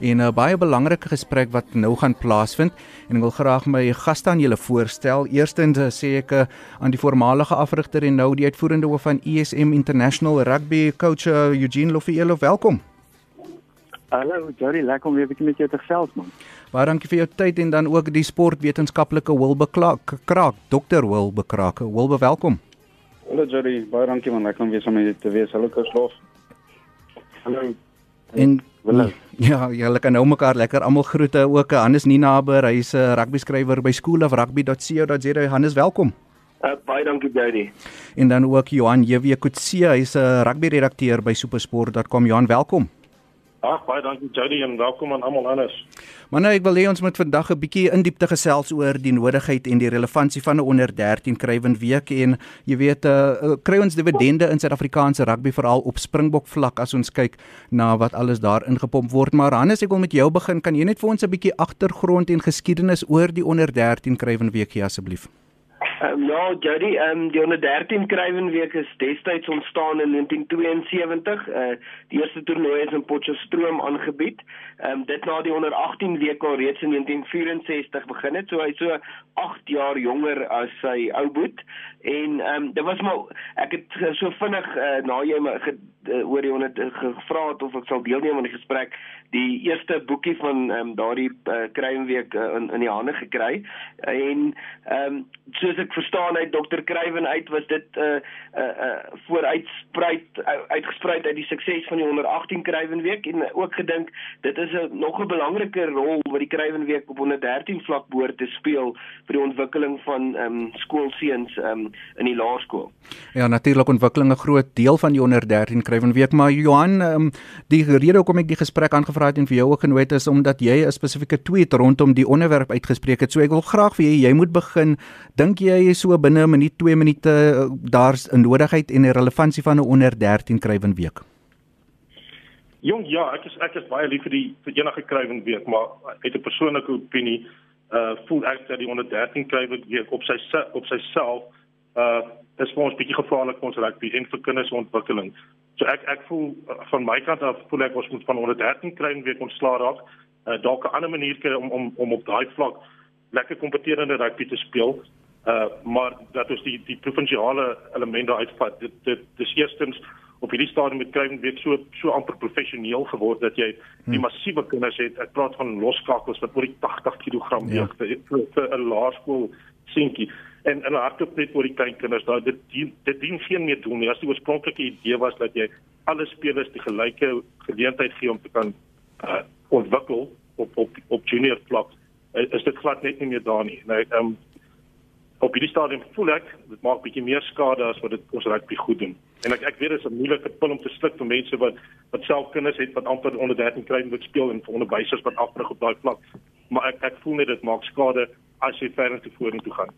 En 'n baie belangrike gesprek wat nou gaan plaasvind en ek wil graag my gaste aan julle voorstel. Eerstens eh, sê ek eh, aan die voormalige afrigter en nou die uitvoerende hoof van ESM International Rugby coach eh, Eugene Lofielo, welkom. Hallo, Jody, lekker om weer 'n bietjie met jou te gesels man. Baie dankie vir jou tyd en dan ook die sportwetenskaplike Wilbe Kraak, Dr. Wilbe Kraak. Wilbe, welkom. Hallo Jody, baie dankie man, lekker om weer saam met jou te wees. Hallo Kosloof. Hallo. En Willem. Ja, julle kan nou mekaar lekker almal groete ook. Hannes Ninaber, hy's 'n rugby skrywer by schoolofrugby.co.za. Hannes, welkom. Uh, baie dankie Jody. En dan ook Johan JW Kutse, hy's 'n rugby redakteur by supersport.com. Johan, welkom. Ag, baie dankie Jody en welkom aan almal anders. Maar nou ek wil hê ons moet vandag 'n bietjie in diepte gesels oor die nodigheid en die relevantie van 'n onder 13 krywend week en jy weet uh, kry ons dividende in Suid-Afrikaanse rugby veral op Springbok vlak as ons kyk na wat alles daar ingepomp word. Maar Hannes, ek wil met jou begin. Kan jy net vir ons 'n bietjie agtergrond en geskiedenis oor die onder 13 krywend week gee asseblief? Um, ja, Jody, um, die onder 13 Kruiwenweek is destyds ontstaan in 1972. Uh, die eerste toernooi is in Potchefstroom aangebied. Um, dit na die onder 18 week al reeds in 1964 begin het. So hy so 8 jaar jonger as sy ou boet. En um, dit was maar ek het so vinnig uh, na jy my ge, uh, oor die onder gevra het of ek sal deelneem aan die gesprek die eerste boekie van um, daardie uh, Kruiwenweek uh, in in die hande gekry. Uh, en ehm um, soos ek verstaan uit Dr. Kruiven uit was dit 'n uh, uh, uh, vooruitsprei uitgesprei uit die sukses van die 118 Kruivenweek en ook gedink dit is 'n nog 'n belangrike rol wat die Kruivenweek op 113 vlak behoort te speel vir die ontwikkeling van ehm um, skoolseuns ehm um, in die laerskool. Ja, natuurlik ontwikkeling 'n groot deel van die 113 Kruivenweek, maar Johan, ehm um, die rede hoekom ek die gesprek aangevra het en vir jou ook genooi het is omdat jy 'n spesifieke tweet rondom die onderwerp uitgespreek het. So ek wil graag vir jy jy moet begin dink jy so binne 'n minuut, 2 minute eh, daar's 'n nodigheid en 'n relevantie van 'n onder 13 kruiwen week? Jong, ja, ek is ek is baie lief vir die vir enige kruiwen week, maar uit 'n persoonlike opinie, uh voel ek dat die onder 13 kruiwen week op sy op sy self uh is vir ons bietjie gevaarlik vir ons rugby en vir kinders ontwikkeling. So ek ek voel uh, van my kant af voel ek ons moet van onder 13 kruiwen week ontslaa raak. Uh dalk 'n ander manier kry om om om op daai vlak lekker kompeterende rugby te speel. Uh maar dat ons die die provinsiale elemente uitvat. Dit dit dis eerstens op hierdie stadium met kry weet so so amper professioneel geword dat jy die hmm. massiewe kinders het. Ek praat van loskakels wat oor die 80 kg weeg ja. vir, vir 'n laerskool seentjie en en hardop net oor die klein kinders. Daai dit dien, dit dien geen meer doen nie. As die oorspronklike idee was dat jy alle spelers die gelyke geleentheid gee om te kan uh ontwikkel op op op junior vlak is dit glad net nie meer daar nie. Nou ehm um, op hierdie stadium voel ek dit maak bietjie meer skade as wat dit ons rugby goed doen. En ek ek weet dit is 'n moeilike pil om te sluk vir mense wat wat self kinders het wat amper onder 13 kry moet speel en vir onderwysers wat afbring op daai vlak. Maar ek ek voel net dit maak skade as jy verder te vorentoe gaan.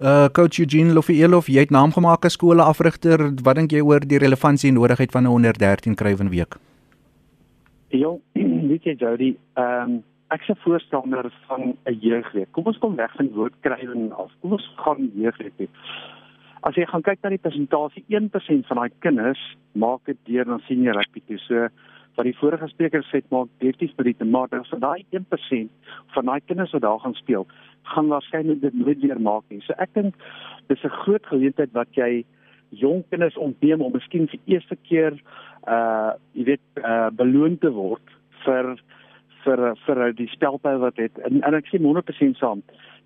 Uh coach Eugene Lofielov, jy het naam gemaak as skole afrigter. Wat dink jy oor die relevantie en nodigheid van 'n onder 13 krywen week? Ja, weet jy Jody, ehm um, ek se voorstander van 'n jeugweek. Kom ons kom weg van die woord krywen af. Kom ons gaan jeugweek hê. As jy gaan kyk na die persentasie, 1% van daai kinders maak dit deur na senior rugby toe. So wat die vorige spreker sê, maak definitief by die dan so daai 1% van daai kinders wat daar gaan speel, gaan waarskynlik dit nooit weer maak nie. So ek dink dis 'n groot geleentheid wat jy jong kinders ontneem om miskien vir eerste keer uh jy weet uh beloon te word vir vir vir die spelpyl wat het en, en ek sê 100% saam.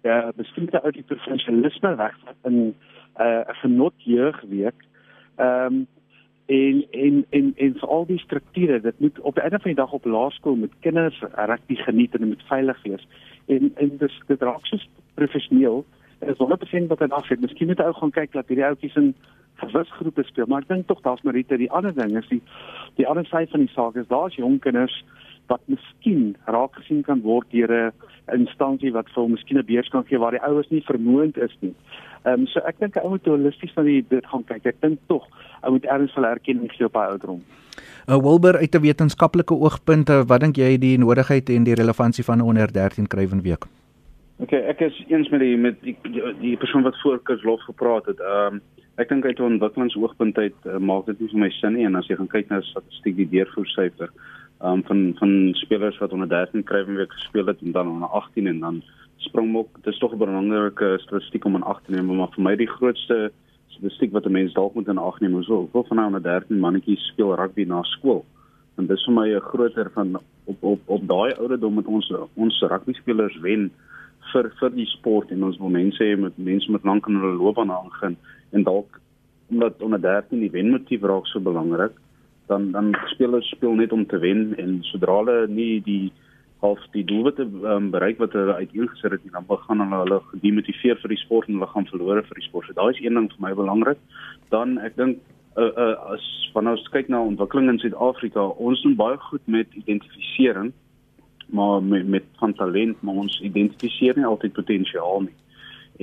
Ja, miskien uit die provinsialisme weg in 'n uh, genot jeugweek. Ehm um, en en en en vir al die strukture, dit moet op die einde van die dag op laerskool met kinders rugby geniet en dit moet veilig wees. En en dis dit raak so professioneel. En is 100% wat dan af het. Miskien moet ou gaan kyk dat hierdie ouetjies in gewasgroepe speel, maar ek dink tog daar's Marita, die ander ding is die die ander sy van die saak is daar's jong kinders wat miskien raak gesien kan word deur 'n instansie wat vir hom miskien 'n beurs kan gee waar die ouers nie vermoënd is nie. Ehm um, so ek dink 'n ou moet holisties na die dit gaan kyk. Ek dink tog ou moet ernstig erkenning gee op hy ouderdom. Uh, Wilber uit 'n wetenskaplike oogpunt, uh, wat dink jy die nodigheid en die relevantie van 'n onder 13 krywen week? OK, ek is eens met die met die die, persoon wat voor Kurslof gepraat het. Ehm um, ek dink uit 'n ontwikkelingsoogpunt uit uh, maak dit nie vir my sin nie en as jy gaan kyk na statistiek die deurvoersyfer um van van spelers wat onder 13 Kruivenweek gespeel het en dan onder 18 en dan Springbok. Dit is tog 'n belangrike statistiek om in ag te neem, maar vir my die grootste statistiek wat 'n mens dalk moet in ag neem, is hoeveel van nou onder 13 mannetjies speel rugby na skool. En dis vir my 'n groter van op op op daai ouderdom met ons ons rugby spelers wen vir vir die sport en ons wil mense hê met mense met lank in hulle loopbaan aangaan en dalk omdat onder 13 die wenmotief raak so belangrik dan dan spelers speel net om te wen en sodra hulle nie die half die doelwitte um, bereik wat hulle uiteengesit het dan begin hulle hulle gedemotiveer vir die sport en hulle gaan verloor vir die sport. So daai is een ding vir my belangrik. Dan ek dink uh, uh, as van ons kyk na ontwikkeling in Suid-Afrika, ons doen baie goed met identifisering maar met met van talent maar ons identifiseer nie altyd potensiaal nie.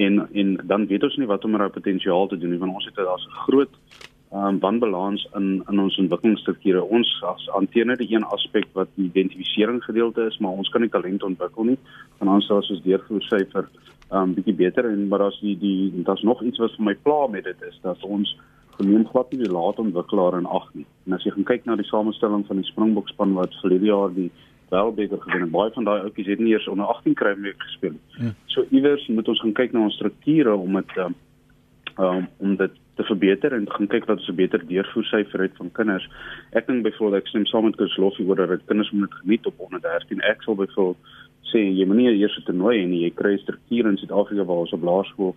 En en dan weet ons nie wat om met daai potensiaal te doen nie want ons het daar's 'n groot um, wanbalans in in ons ontwikkelingsstrukture. Ons as hanteer net die een aspek wat die identifisering gedeelte is, maar ons kan nie talent ontwikkel nie. Van ons is ons deurvoer syfer um bietjie beter en maar daar's die die daar's nog iets wat vir my pla met dit is dat ons geneem glad nie die laat ontwikkelaar in ag nie. En as jy gaan kyk na die samestelling van die Springbok span wat verlede jaar die Wêreldbeker gewen en baie van daai ouetjies het nie eers onder 18 kry meer gespeel nie. Ja. So iewers moet ons gaan kyk na ons strukture om dit um, um, om dit te verbeter en gaan kyk dat ons 'n beter deurvoersyfer het van kinders. Ek dink byvoorbeeld ek stem saam met Chris Loffie oor dat kinders moet geniet op onder 13. Ek sal byvoorbeeld sê jy moet nie eers 'n toernooi en jy kry strukture in Suid-Afrika waar ons op laerskool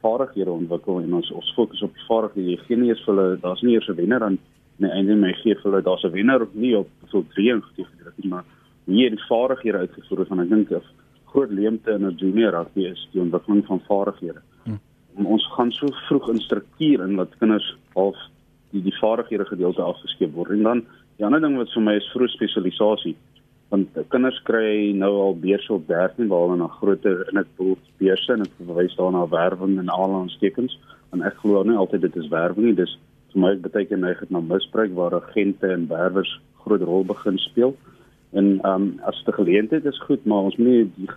vaardighede ontwikkel en ons ons fokus op vaardighede. Jy gee nie eers vir hulle daar's nie eers 'n wenner dan nee eintlik my gee vir hulle daar's 'n wenner of nie op so 3 en gedurende maar nie die vaardighede uitgevoer van ek dink 'n groot leemte in 'n junior rugby is die ontwikkeling van vaardighede. Ons gaan so vroeg in struktuur in dat kinders half die die vaardighede gedeelte afgeskep word. En dan die ander ding wat vir my is vroeg spesialisasie. Want kinders kry nou al beurse op 13 waar hulle na groter en ek bedoel beurse en verwys daarna werwing en aanlandstekens en ek glo nie altyd dit is werwing nie. Dis vir my beteken neig dit na misbruik waar agente en werwers groot rol begin speel. En um, as die geleentheid is goed, maar ons moet nie die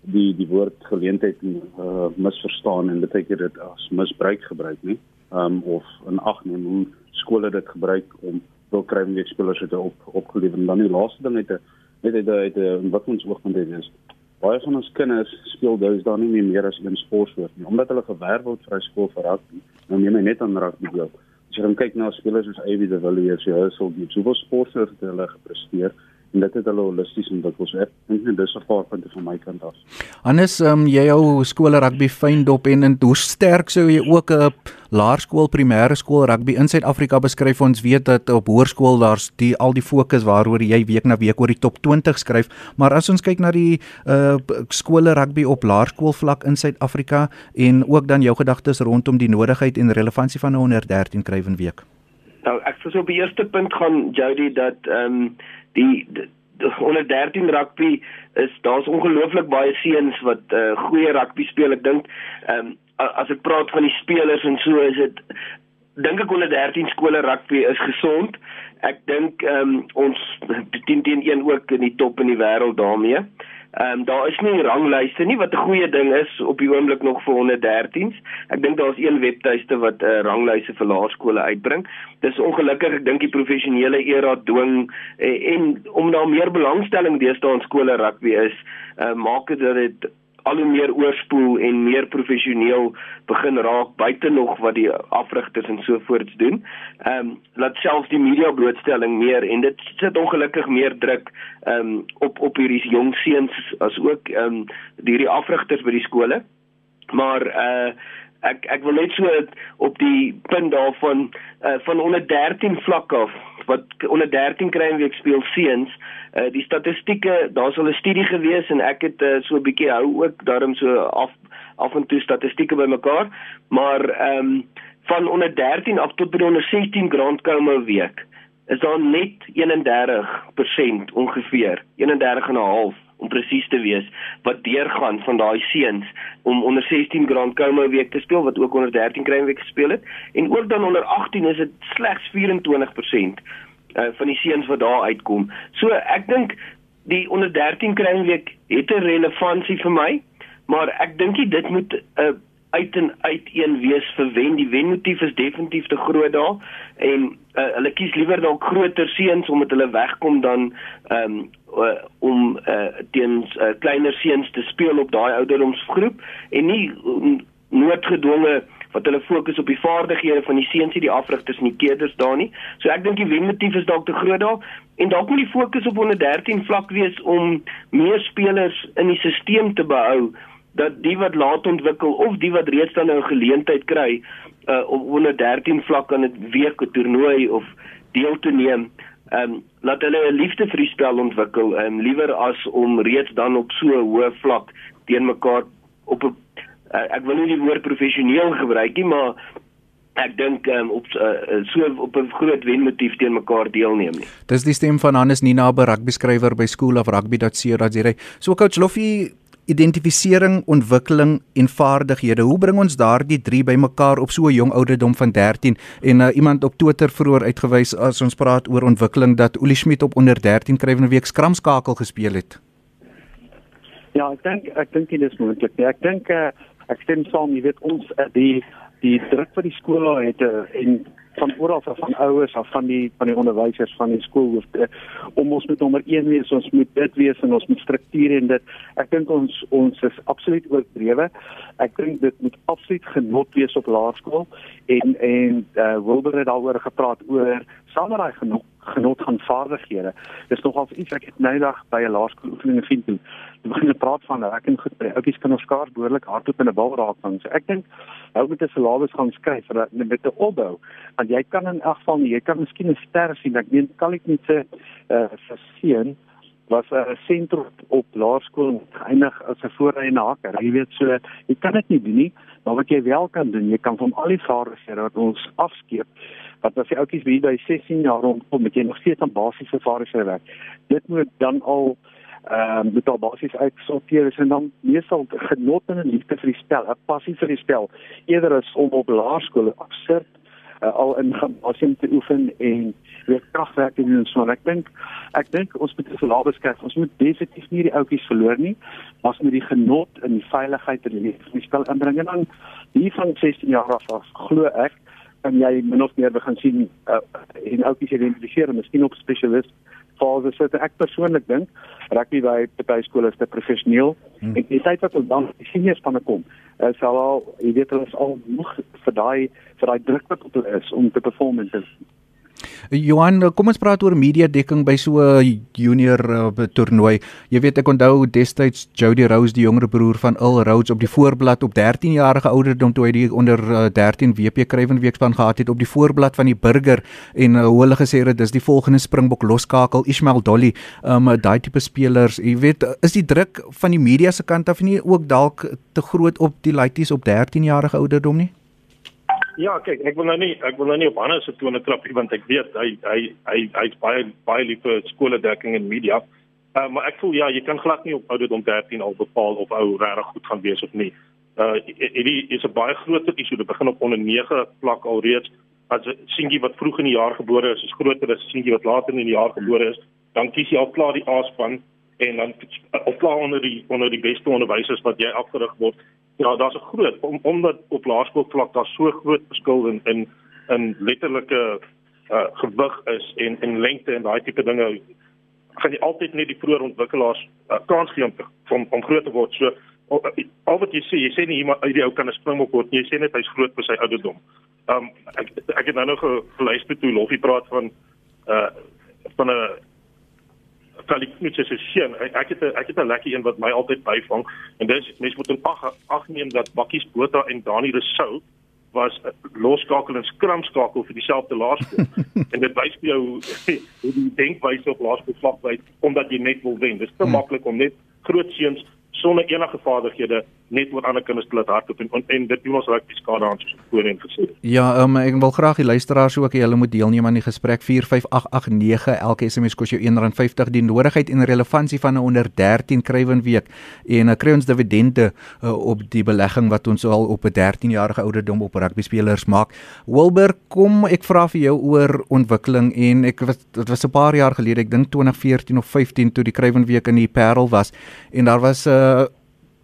die die woord geleentheid uh, misverstaan en beteken dit as misbruik gebruik nie. Um, of in ag neem hoe skole dit gebruik om wil kry om die spelers te op opgelewer en dan die laaste ding uit 'n met uit 'n uit wat ons oogpunt het is baie van ons kinders speel dus dan nie meer as een sportsoort nie omdat hulle gewerf word vir skool vir rugby. Nou neem hy net aan rugby deel. As jy kyk na spelers soos Ivy de Villiers, jy sou die soveel sportsoorte hulle gepresteer en dit het hulle holisties ontwikkel. So ek dink net dis 'n paar punte van my kant af. Hannes, um, jy jou skool rugby fyn dop en en hoe sterk sou jy ook 'n laerskool primêre skool rugby in Suid-Afrika beskryf? Ons weet dat op hoërskool daar's die al die fokus waaroor jy week na week oor die top 20 skryf, maar as ons kyk na die uh skole rugby op laerskool vlak in Suid-Afrika en ook dan jou gedagtes rondom die nodigheid en relevantie van 'n 113 krywen week. Nou, ek sou op die eerste punt gaan Jody dat ehm um, die, die, onder 13 rugby is daar's ongelooflik baie seuns wat uh, goeie rugby speel. Ek dink ehm um, as ek praat van die spelers en so is dit dink ek onder 13 skole rugby is gesond. Ek dink ehm um, ons 10 teen 1 ook in die top in die wêreld daarmee. Ehm um, daar is nie ranglyste nie wat 'n goeie ding is op die oomblik nog vir 113s. Ek dink daar's een webtuiste wat 'n uh, ranglyse vir laerskole uitbring. Dis ongelukkig ek dink die professionele era dwing eh, en om daar meer belangstelling deesdae in skole rugby is, uh, maak dit dat dit al hoe meer oorspoel en meer professioneel begin raak buite nog wat die afrigters en so voorts doen. Ehm um, laat selfs die media blootstelling meer en dit sit ongelukkig meer druk ehm um, op op hierdie jong seuns as ook ehm um, hierdie afrigters by die skole. Maar uh ek ek wil net so op die punt daarvan uh, van onder 13 vlak af wat onder 13 kry en week speel seuns uh, die statistieke daar sal 'n studie gewees en ek het uh, so 'n bietjie hou ook daarom so af af en toe statistieke bymekaar maar ehm um, van onder 13 af tot by onder 16 grand komme 'n week is daar net 31% ongeveer 31 en 'n half om presies te wees wat deurgaan van daai seuns om onder 16 Grand Como week te speel wat ook onder 13 kry week gespeel het en ook dan onder 18 is dit slegs 24% uh, van die seuns wat daar uitkom. So ek dink die onder 13 kry week het 'n relevantie vir my, maar ek dink dit moet 'n uh, uit en uit een wees vir wen. Die wenmotief is definitief te groot daar en uh, hulle kies liewer dalk groter seuns omdat hulle wegkom dan um, uh, om uh, teen uh, kleiner seuns te speel op daai ouderdomsgroep en nie um, noodgedwonge wat hulle fokus op die vaardighede van die seuns en die afrigters en die keerders daar nie. So ek dink die wenmotief is dalk te groot daar en dalk moet die fokus op onder 13 vlak wees om meer spelers in die stelsel te behou dat die wat laat ontwikkel of die wat reeds dan 'n geleentheid kry uh op onder 13 vlak aan 'n week toernooi of deel te neem, ehm um, laat hulle 'n liefde vir die spel ontwikkel, ehm um, liewer as om reeds dan op so 'n hoë vlak teen mekaar op 'n uh, ek wil nie die woord professioneel gebruik nie, maar ek dink um, op uh, so op 'n groot wenmotief teen mekaar deelneem nie. Dis die stem van Hannes Nina, 'n rugby skrywer by School of Rugby.co.za. So coach Loffie identifisering, ontwikkeling en vaardighede. Hoe bring ons daardie drie bymekaar op so 'n jong ouderdom van 13? En uh, iemand op Twitter vroeër uitgewys as ons praat oor ontwikkeling dat Uli Schmidt op onder 13 krywende week skramskakel gespeel het. Ja, ek dink ek dink dit is moontlik. Ek dink uh, ek stem saam, jy weet ons uh, die die druk wat die skole het uh, en van oral af van ouers af van die van die onderwysers van die skoolhoofde om ons met nommer 1 wees ons moet dit wees en ons moet strukture en dit ek dink ons ons is absoluut oordrewe ek dink dit moet absoluut genot wees op laerskool en en uh, Wilber het daaroor gepraat oor samerai genot genot van vaardighede dis nogal iets ek het nou dag by 'n laerskool oefeninge vind toe Ons begin praat van rek en goed. Oukies kan ons skaars behoorlik hardop in 'n bal raak van. So ek dink nou moet 'n syllabus gaan skryf vir met 'n opbou. Want jy kan in elk geval jy kan miskien 'n ster sien. Ek meen kan ek net sê eh uh, seën was 'n sentrum op laerskool geëindig as 'n voorrye haker. Jy weet so jy kan dit nie doen nie, maar wat jy wel kan doen, jy kan van al die vaardighede wat ons afskeep wat as die ouetjies wie by 16 jaar rondkom, moet jy nog steeds aan basiese vaardighede werk. Dit moet dan al ehm um, met al basies uitsorteer is en dan meestal genot en liefde vir die spel, 'n passie vir die spel, eerder as om op laerskool absurd uh, al in gimnasium te oefen en weer kragwerk te doen so. Ek dink ek dink ons moet vir laer beskryf. Ons moet definitief nie die outjies verloor nie, maar ons moet die genot en die veiligheid in die, spel inbring en dan hier van 16 jaar af, af glo ek en jy min of meer begin sien uh, en outjies identifiseer en miskien op spesialist fase sit. Ek persoonlik dink rugby by party skole is te professioneel hmm. en die tyd wat ons dan senior spanne kom, is al jy weet hulle is al moeg vir daai vir daai druk wat op hulle is om te perform en te Johan, kom ons praat oor media dekking by so 'n junior uh, toernooi. Jy weet ek onthou destyds Jody Rose, die jonger broer van Earl Rhodes op die voorblad op 13 jarige ouderdom toe hy die onder uh, 13 WP Kruivenweekspan gehad het op die voorblad van die Burger en uh, hulle gesê het dis die volgende Springbok loskakel Ismail Dolly, um daai tipe spelers. Jy weet, is die druk van die media se kant af nie ook dalk te groot op die laities op 13 jarige ouderdom nie? Ja, kyk, ek wil nou nie ek wil nou nie op Hannes se tone trap nie want ek weet hy hy hy hy's baie baie lief vir skole dekking en media. Uh, maar ek voel ja, jy kan glad nie op ouderdom 13 al bepaal of ou regtig goed gaan wees of nie. Uh hierdie is 'n baie groter issue. Dit begin op onder 9 vlak alreeds. As 'n seentjie wat vroeg in die jaar gebore is, is groter as 'n seentjie wat later in die jaar gebore is, dan kies jy al klaar die A-span en dan op klaar onder die onder die beste onderwysers wat jy afgerig word Ja, daar's 'n groot om, omdat op laerskoolvlak daar so groot verskil in in in letterlike uh gewig is en en lengte en daai tipe dinge gaan jy altyd net die vroeë ontwikkelaars uh, kans gee om om, om groot te word. So al, al wat jy sê, jy sê nie iemand uit die ou kan 'n springbok word nie. Jy sê net hy's groot vir sy ouderdom. Um ek ek het nou nog geluister toe Loffie praat van uh van 'n Kaliknits se seun. Ek het 'n ek het 'n lekker een wat my altyd byvang en dis mense moet in ag ag neem dat Bakkies Botha en Dani Rousseau was loskakel en skramskakel vir dieselfde laerskool. en dit wys vir jou hoe die denkwyse op laerskool vlak wys omdat jy net wil wen. Dit is te hmm. maklik om net groot seuns sonder enige vaardighede net oor ander kinders te laat hardloop en, en en dit doen ons rugby skade aan soos voorheen gesê. Ja, um, ek wil graag die luisteraars ook hê hulle moet deelneem aan die gesprek 45889 elke SMS kos jou R1.50 die nodigheid en relevantie van 'n onder 13 krywen week en uh, kry ons dividende uh, op die belegging wat ons al op 'n 13 jarige ouderdom op rugby spelers maak. Wilber, kom ek vra vir jou oor ontwikkeling en ek was dit was 'n paar jaar gelede, ek dink 2014 of 15 toe die krywen week in die Parel was en daar was 'n uh,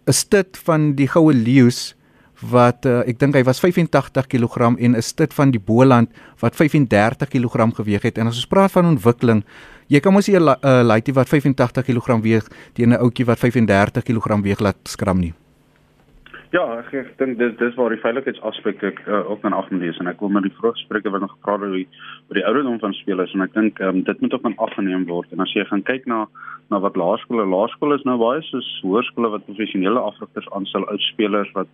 'n stit van die goue leeu's wat uh, ek dink hy was 85 kg en is dit van die Boland wat 35 kg geweg het. En as ons praat van ontwikkeling jy kan mos nie 'n uh, laitie wat 85 kg weeg teen 'n ouetjie wat 35 kg weeg laat skram nie Ja, ek, ek dink dis dis waar die veiligheidsaspek ek uh, ook aan ag moet lees en ek wil met die vraagspreuke wat nog gepraat het oor die oor die ouderdom van spelers. En ek dink um, dit moet ook aan afgeneem word. En as jy gaan kyk na na wat laerskole laerskole is nou baie soos hoërskole wat professionele afrigters aanstel oud spelers wat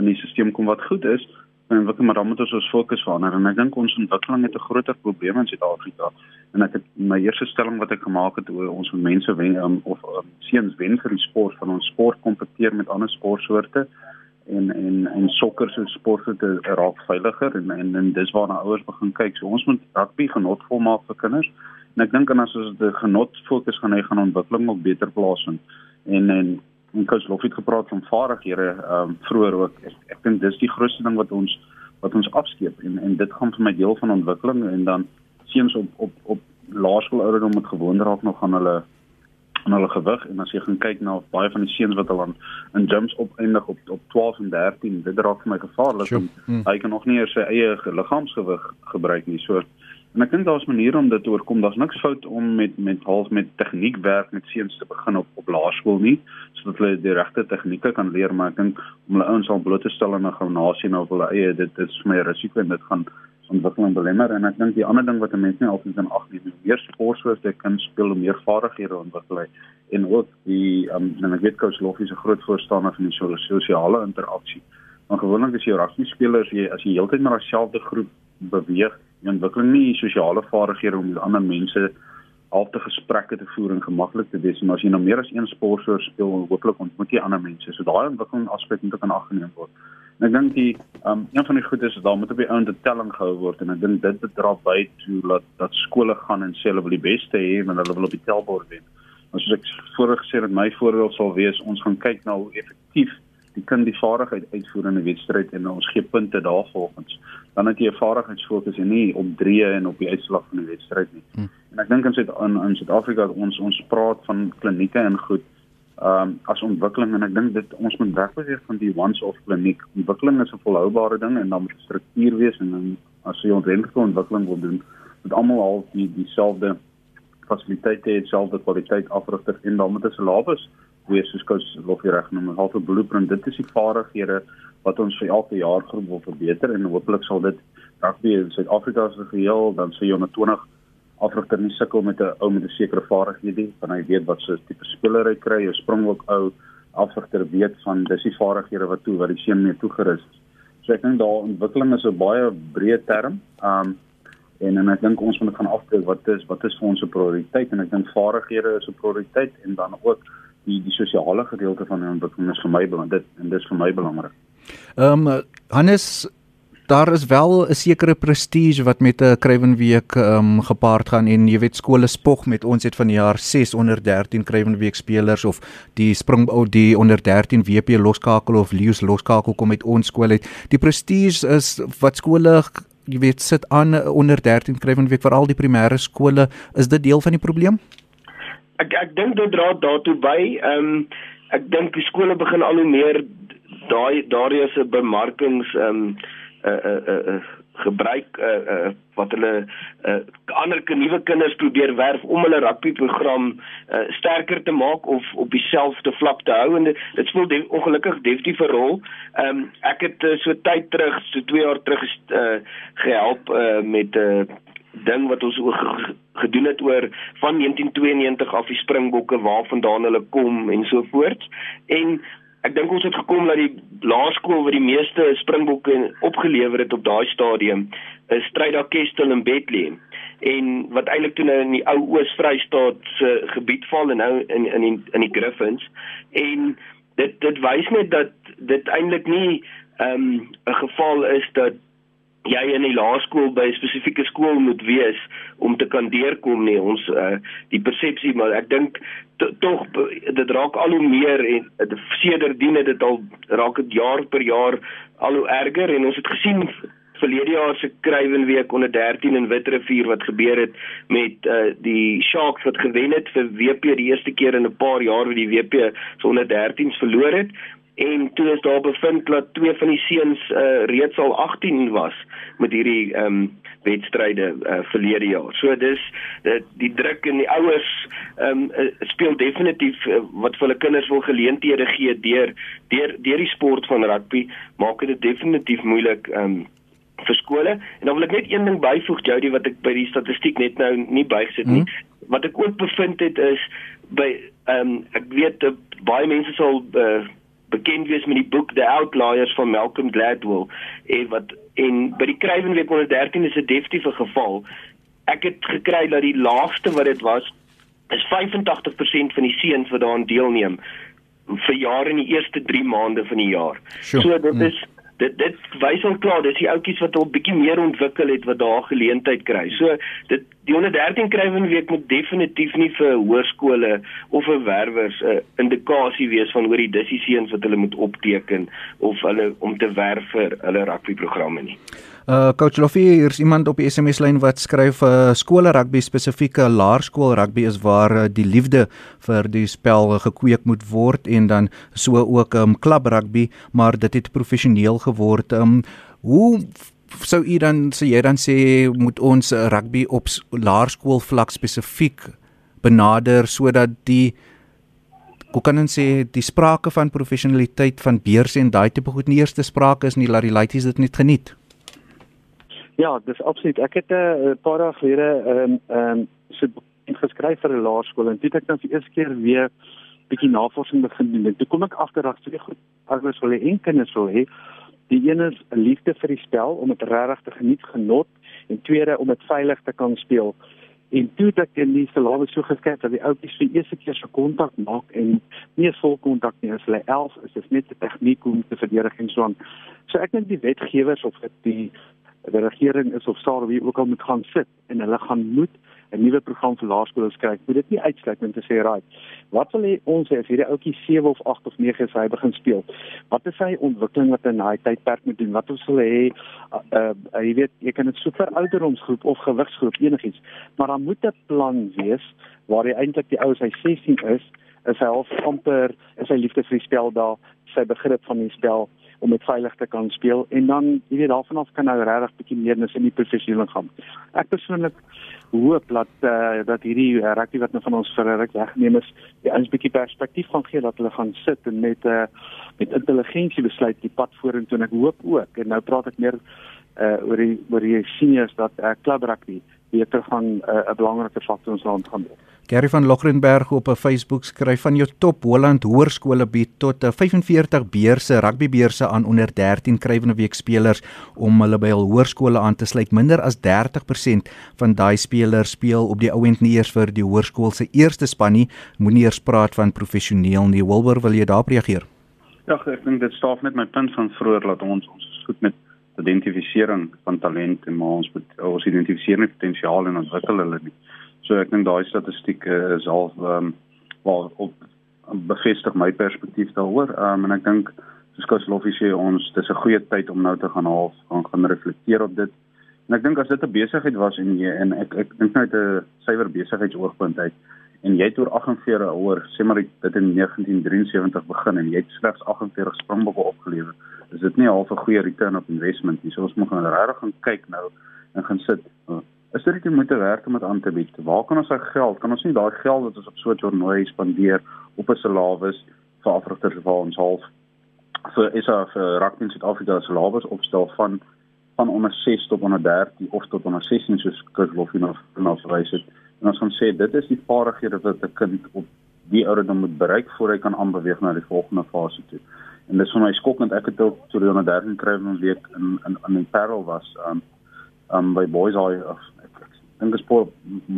in die stelsel kom wat goed is en wat maar dan moet ons ons fokus verander en ek dink ons ontwikkeling het 'n groter probleem in Suid-Afrika en ek het my eerste stelling wat ek gemaak het oor ons mense wen um, of um, seuns wen vir die sport van ons sport kompeteer met ander sportsoorte en en en sokker se sport het raak veiliger en en, en dis waarna ouers begin kyk. So ons moet rugby genotvol maak vir kinders. En ek dink en as ons die genot fokus gaan hê gaan ontwikkeling ook beter plaasvind. En en en coach Lof het gepraat van vaardighede ehm um, vroeër ook. Ek, ek dink dis die grootste ding wat ons wat ons afskeep en en dit gaan vir my deel van ontwikkeling en dan seuns op op op laerskool ouderdom moet gewoon raak nog aan hulle van hulle gewig en as jy gaan kyk na baie van die seuns wat hulle in gyms opeindig op op 12 en 13 dit raak vir my gevaarlik sure. hmm. hy kan nog nie eers sy eie liggaamsgewig gebruik nie so en ek dink daar's maniere om dit te oorkom. Daar's niks fout om met met half met tegniek werk met seuns te begin op op laerskool nie sodat hulle die regte tegnieke kan leer maar ek dink om hulle ouens al bloot te stel in 'n gimnasium of hulle eie dit is vir my 'n risiko en dit gaan ontwikkeling belemmer. En ek dink die ander ding wat 'n mens nie altyd kan agneem nie, meer sportsoorte kan speel om meer vaardighede ontwikkel en ook die um, en ek weet coach Loffie is 'n groot voorstander van die sosiale interaksie. Maar gewoonlik as jy rugby spelers jy as jy heeltyd met dieselfde groep beweeg, jy ontwikkel nie sosiale vaardighede om met ander mense altyd gesprekke te voer en gemaklik te wees, maar as jy nou meer as een sportsoort speel, hooplik ontmoet jy ander mense. So daai ontwikkeling aspek moet ook aan aggeneem word. En ek dink die um een van die goed is daar moet op die ount 'n telling gehou word en ek dink dit dra by toe dat dat skole gaan en sê hulle wil die beste hê en hulle wil op die tellbord wen. Ons soos ek voorheen gesê het my voorbeeld sal wees ons gaan kyk na hoe effektief die kind die vaardigheid uitvoer in 'n wedstryd en ons gee punte daarvolgens. Dan het jy 'n vaardigheidsfokus en nie op drie en op die uitslag van die wedstryd nie. Hmm. En ek dink in Suid in, in Suid-Afrika ons ons praat van klinieke en goed ehm um, as ontwikkeling en ek dink dit ons moet wegbeweeg van die once off kliniek. Ontwikkeling is 'n volhoubare ding en dan moet struktuur wees en dan as jy ontwikkelike ontwikkeling wil doen, moet almal al die dieselfde fasiliteite hê, dieselfde kwaliteit afrigter en dan moet 'n syllabus wees soos kos lof jy reg noem, 'n halfe blueprint. Dit is die vaardighede wat ons vir elke jaar groep wil verbeter en hopelik sal dit rugby in Suid-Afrika as geheel dan jy onder 20 afrigter nie sukkel met 'n ou met 'n sekere vaardighede nie, want hy weet wat so tipe speler hy kry, 'n springbok ou afrigter weet van dis die vaardighede wat toe wat die seun mee toegerus is. So ek dink daar ontwikkeling is 'n baie breë term. Um en en ek dink ons moet gaan afkyk wat is wat is vir ons 'n prioriteit en ek dink vaardighede is 'n prioriteit en dan ook die die sosiale gedeelte van ontwikkeling is vir my belangrik dit en dit is vir my belangrik. Ehm um, Hannes daar is wel 'n sekere prestige wat met 'n Kruiwenweek ehm um, gepaard gaan en jy weet skole spog met ons het van die jaar 6 onder 13 Kruiwenweek spelers of die spring die onder 13 WP loskakel of Leus loskakel kom met ons skool uit. Die prestige is wat skole jy weet sit aan onder 13 Kruiwenweek vir al die primêre skole, is dit deel van die probleem? Ek ek dink dit dra daartoe by. Ehm um, ek dink die skole begin al hoe meer daai daardie is 'n bemarkings ehm um, uh uh uh gebruik uh, uh wat hulle uh ander nuwe kinders probeer werf om hulle rugbyprogram uh sterker te maak of op dieselfde vlak te hou en dit, dit speel de, ongelukkig definitief 'n rol. Ehm um, ek het uh, so tyd terug, so 2 jaar terug uh gehelp uh met 'n uh, ding wat ons oor gedoen het oor van 1992 af die Springbokke waarvandaan hulle kom en so voort. En ek dink ons het gekom dat die laerskool wat die meeste springbokke opgelewer het op daai stadium is Stryda Kestel in Bethlehem en wat eintlik toe nou in die ou Oos-Vrystaat se gebied val en nou in in die, in die Griffins en dit dit wys net dat dit eintlik nie ehm, 'n um, geval is dat jy in die laerskool by 'n spesifieke skool moet wees om te kan deurkom nie ons uh, die persepsie maar ek dink tog dit raak al hoe meer en uh, sedertdien het dit al raak dit jaar per jaar al hoe erger en ons het gesien verlede jaar se Kruiwenweek onder 13 in Witrifuur wat gebeur het met uh, die Sharks wat gewen het vir WP die eerste keer in 'n paar jaar wat die WP se onder 13s verloor het en toe is daar bevind dat twee van die seuns uh, reeds al 18 was met hierdie ehm um, wedstryde uh, verlede jaar. So dis die, die druk en die ouers ehm um, speel definitief uh, wat vir hulle kinders wil geleenthede gee deur deur deur die sport van rugby maak dit definitief moeilik ehm um, vir skole. En dan wil ek net een ding byvoeg Jody wat ek by die statistiek net nou nie bygesit nie. Hmm. Wat ek ook bevind het is by ehm um, ek weet uh, baie mense sal uh, bekend wees met die boek The Outliers van Malcolm Gladwell en wat en by die Kruiwenweek onder 13 is 'n definitiewe geval. Ek het gekry dat die laagste wat dit was is 85% van die seuns wat daaraan deelneem vir jare in die eerste 3 maande van die jaar. Sure. So dit mm. is dit dit wys al klaar dis die ouetjies wat al bietjie meer ontwikkel het wat daar geleentheid kry. So dit die 113 krywen week moet definitief nie vir hoërskole of vir werwers 'n uh, indikasie wees van hoe die dissisiens wat hulle moet opteken of hulle om te werf vir hulle rugbyprogramme nie. Uh coach Loffie, hier's iemand op die SMS lyn wat skryf uh, skole rugby spesifieke laerskool rugby is waar uh, die liefde vir die spel gekweek moet word en dan so ook um klub rugby, maar dit het professioneel geword. Um hoe sou u dan sê jy dan sê moet ons rugby op laerskool vlak spesifiek benader sodat die hoe kan ons sê die sprake van professionaliteit van beurse en daai tipe goed nie eerste sprake is nie laat die laities dit net geniet. Ja, dis absoluut. Ek het 'n uh, paar dae gelede ehm um, ehm um, so geskryf vir 'n laerskool en dit ek dan vir eers keer weer bietjie navorsing begin doen. Toe kom ek agter dat twee goed ouers wil hê en kinders wil hê. Die een is 'n liefde vir die spel om dit regtig te geniet, genot en tweede om dit veilig te kan speel. En toe het ek in die salame so gekyk dat die ouetjies vir eers keer so kontak maak en nie vol kontak nie as hulle 11 is. Dit is net 'n tegniek om te verdedig en so aan. So ek dink die wetgewers of die die regering is of SARS wie ook al moet gaan sit en hulle gaan moet 'n nuwe program vir laerskole skryf. Moet dit nie uitsluit om te sê raai. Wat wil ons sê as hierdie ouetjie 7 of 8 of 9 is hy begin speel? Wat is sy ontwikkeling wat in daai tydperk moet doen? Wat ons wil hê uh, uh jy weet jy kan dit so vir ouderdomsgroep of gewigsgroep enigiets, maar dan moet 'n plan wees waar hy eintlik die ouers hy 16 is, is hy half amper is hy liefde vir die spel daar, sy begrip van die spel om dit veilig te kan speel en dan jy weet daarvan af kan nou regtig bietjie meer nes in die professionele gaan. Ek persoonlik hoop dat uh, dat hierdie uh, rugby wat nou van ons vir ruk weggeneem is, die ons bietjie perspektief gaan gee dat hulle gaan sit en met uh, met intelligensie besluit die pad vorentoe en ek hoop ook en nou praat ek meer uh, oor die oor die seniors dat uh, klub rugby beter gaan 'n uh, belangrike faktor in ons land gaan wees. Gary van Logrenberg op 'n Facebook skryf van jou top Holland Hoërskole bied tot 'n 45 beurse rugbybeurse aan onder 13 krywende week spelers om hulle by hul hoërskole aan te sluit. Minder as 30% van daai spelers speel op die ouend nie eers vir die hoërskool se eerste span nie. Moenie eers praat van professioneel nie. Wilbur, wil jy daarop reageer? Ja, ek dink dit staaf net my punt van vroeër dat ons ons is goed met identifisering van talent en maar ons moet ons identifiseer nie potensiaal en ontwikkel hulle nie. So ek dink daai statistiek uh, is al ehm um, waar op bevestig my perspektief daaroor. Ehm um, en ek dink soos Kosloffie sê ons dis 'n goeie tyd om nou te gaan half gaan gaan reflekteer op dit. En ek dink as dit 'n besigheid was en jy en ek ek dink net 'n suiwer besigheidsoogpunt uit en jy het oor 48 oor sê maar dit in 1973 begin en jy het slegs 48 springbokke opgelewer is dit nie half 'n goeie return op investment nie. So ons moet gaan regtig gaan kyk nou en gaan sit. Is dit nie moet werk om dit aan te bied? Waar kan ons daai geld? Kan ons nie daai geld wat ons op so 'n toernooi spandeer op 'n salawis vir afrigters vir ons half vir is daar vir rugby in Suid-Afrika se salawis opstel van van onder 6 tot onder 13 of tot onder 16 soos Kurslof en of nou verwys het. En ons gaan sê dit is die vaardighede wat 'n kind op die ouderdom moet bereik voor hy kan aanbeweeg na die volgende fase toe en dis vir my skokkend ek het ook toe die 113 kry in 'n week in in die Parel was um um by Boys of ek dink dit was